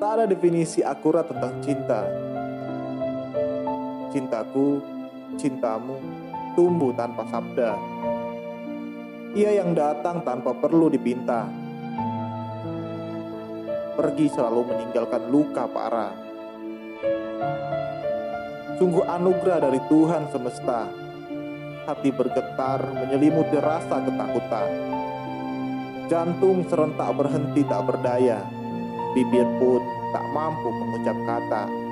Tak ada definisi akurat tentang cinta. Cintaku, cintamu, tumbuh tanpa sabda. Ia yang datang tanpa perlu dipinta. Pergi selalu meninggalkan luka parah. Sungguh anugerah dari Tuhan semesta. Hati bergetar menyelimuti rasa ketakutan. Jantung serentak berhenti tak berdaya. Bibir pun tak mampu mengucap kata.